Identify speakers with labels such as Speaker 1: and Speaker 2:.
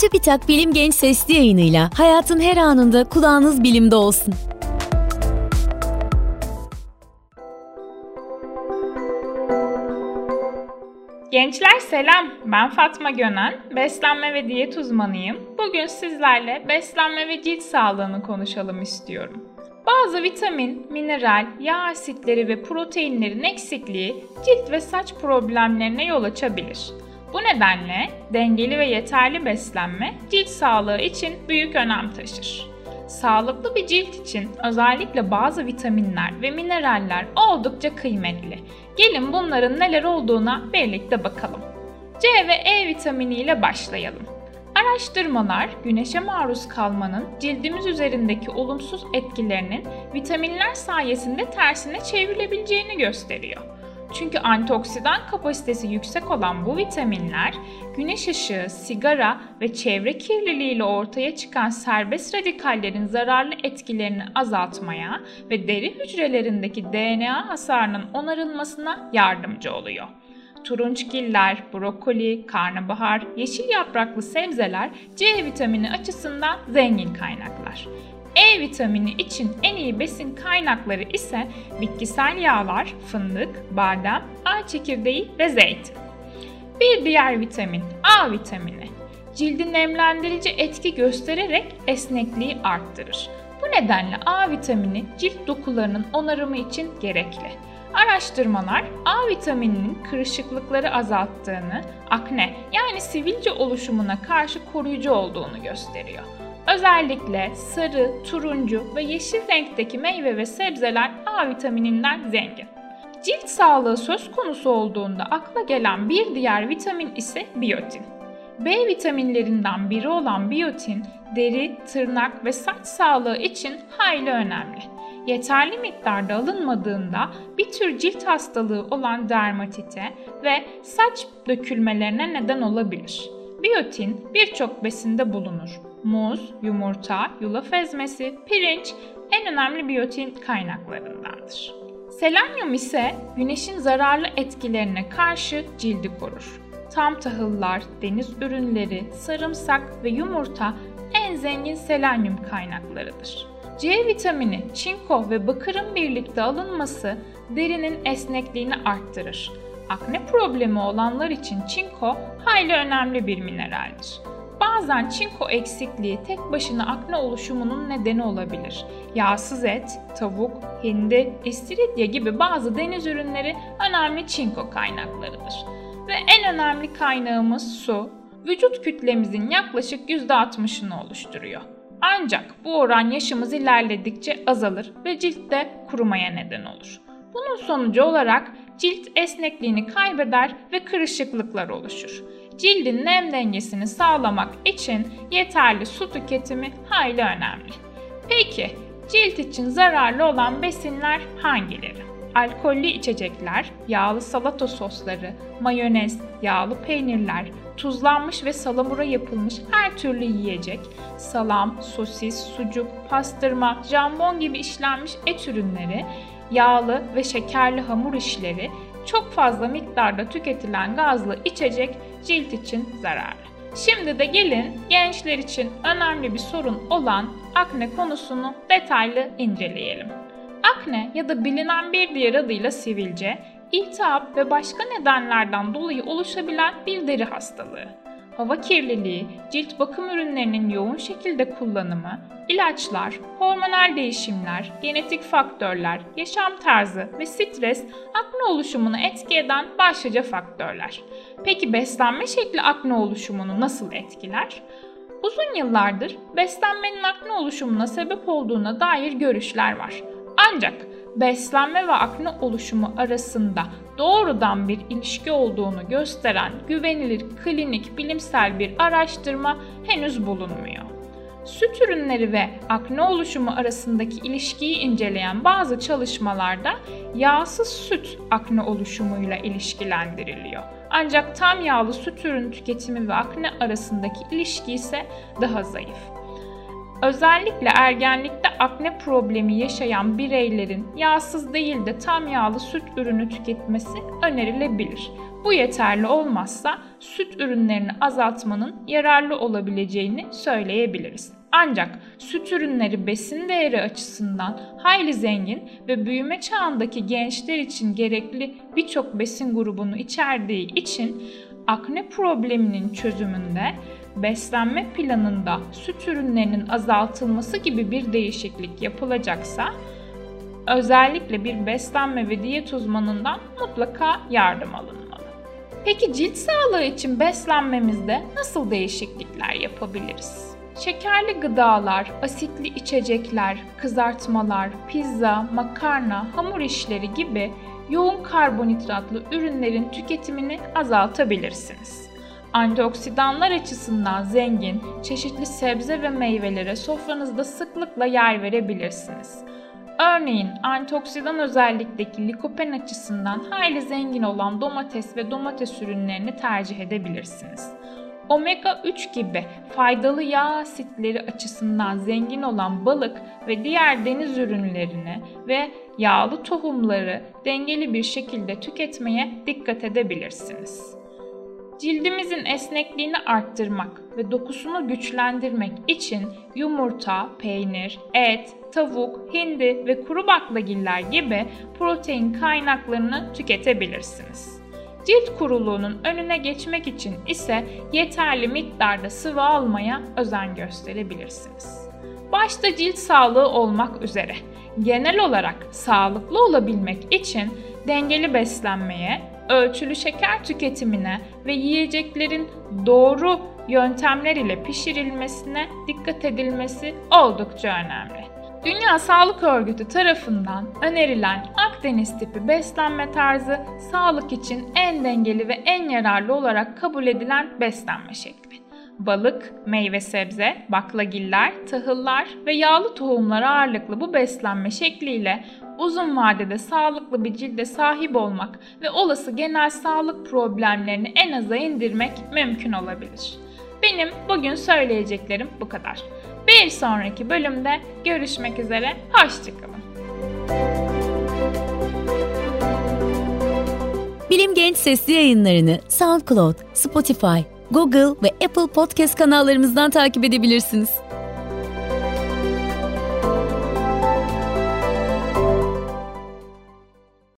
Speaker 1: Çubitak Bilim Genç Sesli yayınıyla hayatın her anında kulağınız bilimde olsun.
Speaker 2: Gençler selam, ben Fatma Gönen, beslenme ve diyet uzmanıyım. Bugün sizlerle beslenme ve cilt sağlığını konuşalım istiyorum. Bazı vitamin, mineral, yağ asitleri ve proteinlerin eksikliği cilt ve saç problemlerine yol açabilir. Bu nedenle dengeli ve yeterli beslenme cilt sağlığı için büyük önem taşır. Sağlıklı bir cilt için özellikle bazı vitaminler ve mineraller oldukça kıymetli. Gelin bunların neler olduğuna birlikte bakalım. C ve E vitamini ile başlayalım. Araştırmalar güneşe maruz kalmanın cildimiz üzerindeki olumsuz etkilerinin vitaminler sayesinde tersine çevrilebileceğini gösteriyor. Çünkü antioksidan kapasitesi yüksek olan bu vitaminler güneş ışığı, sigara ve çevre kirliliğiyle ortaya çıkan serbest radikallerin zararlı etkilerini azaltmaya ve deri hücrelerindeki DNA hasarının onarılmasına yardımcı oluyor. Turunçgiller, brokoli, karnabahar, yeşil yapraklı sebzeler C vitamini açısından zengin kaynaklar. E vitamini için en iyi besin kaynakları ise bitkisel yağlar, fındık, badem, ay çekirdeği ve zeytin. Bir diğer vitamin A vitamini. Cildi nemlendirici etki göstererek esnekliği arttırır. Bu nedenle A vitamini cilt dokularının onarımı için gerekli. Araştırmalar A vitamininin kırışıklıkları azalttığını, akne yani sivilce oluşumuna karşı koruyucu olduğunu gösteriyor. Özellikle sarı, turuncu ve yeşil renkteki meyve ve sebzeler A vitamininden zengin. Cilt sağlığı söz konusu olduğunda akla gelen bir diğer vitamin ise biyotin. B vitaminlerinden biri olan biyotin, deri, tırnak ve saç sağlığı için hayli önemli. Yeterli miktarda alınmadığında bir tür cilt hastalığı olan dermatite ve saç dökülmelerine neden olabilir. Biyotin birçok besinde bulunur muz, yumurta, yulaf ezmesi, pirinç en önemli biyotin kaynaklarındandır. Selenyum ise güneşin zararlı etkilerine karşı cildi korur. Tam tahıllar, deniz ürünleri, sarımsak ve yumurta en zengin selenyum kaynaklarıdır. C vitamini, çinko ve bakırın birlikte alınması derinin esnekliğini arttırır. Akne problemi olanlar için çinko hayli önemli bir mineraldir. Bazen çinko eksikliği tek başına akne oluşumunun nedeni olabilir. Yağsız et, tavuk, hindi, istiridye gibi bazı deniz ürünleri önemli çinko kaynaklarıdır. Ve en önemli kaynağımız su. Vücut kütlemizin yaklaşık %60'ını oluşturuyor. Ancak bu oran yaşımız ilerledikçe azalır ve ciltte kurumaya neden olur. Bunun sonucu olarak cilt esnekliğini kaybeder ve kırışıklıklar oluşur cildin nem dengesini sağlamak için yeterli su tüketimi hayli önemli. Peki cilt için zararlı olan besinler hangileri? Alkollü içecekler, yağlı salata sosları, mayonez, yağlı peynirler, tuzlanmış ve salamura yapılmış her türlü yiyecek, salam, sosis, sucuk, pastırma, jambon gibi işlenmiş et ürünleri, yağlı ve şekerli hamur işleri, çok fazla miktarda tüketilen gazlı içecek cilt için zararlı. Şimdi de gelin gençler için önemli bir sorun olan akne konusunu detaylı inceleyelim. Akne ya da bilinen bir diğer adıyla sivilce, iltihap ve başka nedenlerden dolayı oluşabilen bir deri hastalığı hava kirliliği, cilt bakım ürünlerinin yoğun şekilde kullanımı, ilaçlar, hormonal değişimler, genetik faktörler, yaşam tarzı ve stres akne oluşumunu etki eden başlıca faktörler. Peki beslenme şekli akne oluşumunu nasıl etkiler? Uzun yıllardır beslenmenin akne oluşumuna sebep olduğuna dair görüşler var. Ancak beslenme ve akne oluşumu arasında doğrudan bir ilişki olduğunu gösteren güvenilir klinik bilimsel bir araştırma henüz bulunmuyor. Süt ürünleri ve akne oluşumu arasındaki ilişkiyi inceleyen bazı çalışmalarda yağsız süt akne oluşumuyla ilişkilendiriliyor. Ancak tam yağlı süt ürün tüketimi ve akne arasındaki ilişki ise daha zayıf. Özellikle ergenlikte akne problemi yaşayan bireylerin yağsız değil de tam yağlı süt ürünü tüketmesi önerilebilir. Bu yeterli olmazsa süt ürünlerini azaltmanın yararlı olabileceğini söyleyebiliriz. Ancak süt ürünleri besin değeri açısından hayli zengin ve büyüme çağındaki gençler için gerekli birçok besin grubunu içerdiği için akne probleminin çözümünde beslenme planında süt ürünlerinin azaltılması gibi bir değişiklik yapılacaksa özellikle bir beslenme ve diyet uzmanından mutlaka yardım alınmalı. Peki cilt sağlığı için beslenmemizde nasıl değişiklikler yapabiliriz? Şekerli gıdalar, asitli içecekler, kızartmalar, pizza, makarna, hamur işleri gibi yoğun karbonhidratlı ürünlerin tüketimini azaltabilirsiniz. Antioksidanlar açısından zengin, çeşitli sebze ve meyvelere sofranızda sıklıkla yer verebilirsiniz. Örneğin antioksidan özellikteki likopen açısından hayli zengin olan domates ve domates ürünlerini tercih edebilirsiniz. Omega 3 gibi faydalı yağ asitleri açısından zengin olan balık ve diğer deniz ürünlerini ve yağlı tohumları dengeli bir şekilde tüketmeye dikkat edebilirsiniz. Cildimizin esnekliğini arttırmak ve dokusunu güçlendirmek için yumurta, peynir, et, tavuk, hindi ve kuru baklagiller gibi protein kaynaklarını tüketebilirsiniz. Cilt kuruluğunun önüne geçmek için ise yeterli miktarda sıvı almaya özen gösterebilirsiniz. Başta cilt sağlığı olmak üzere genel olarak sağlıklı olabilmek için dengeli beslenmeye, ölçülü şeker tüketimine ve yiyeceklerin doğru yöntemler ile pişirilmesine dikkat edilmesi oldukça önemli. Dünya Sağlık Örgütü tarafından önerilen Akdeniz tipi beslenme tarzı sağlık için en dengeli ve en yararlı olarak kabul edilen beslenme şekli. Balık, meyve sebze, baklagiller, tahıllar ve yağlı tohumlar ağırlıklı bu beslenme şekliyle uzun vadede sağlıklı bir cilde sahip olmak ve olası genel sağlık problemlerini en aza indirmek mümkün olabilir. Benim bugün söyleyeceklerim bu kadar. Bir sonraki bölümde görüşmek üzere, hoşçakalın.
Speaker 1: Bilim Genç sesli yayınlarını SoundCloud, Spotify, Google ve Apple Podcast kanallarımızdan takip edebilirsiniz.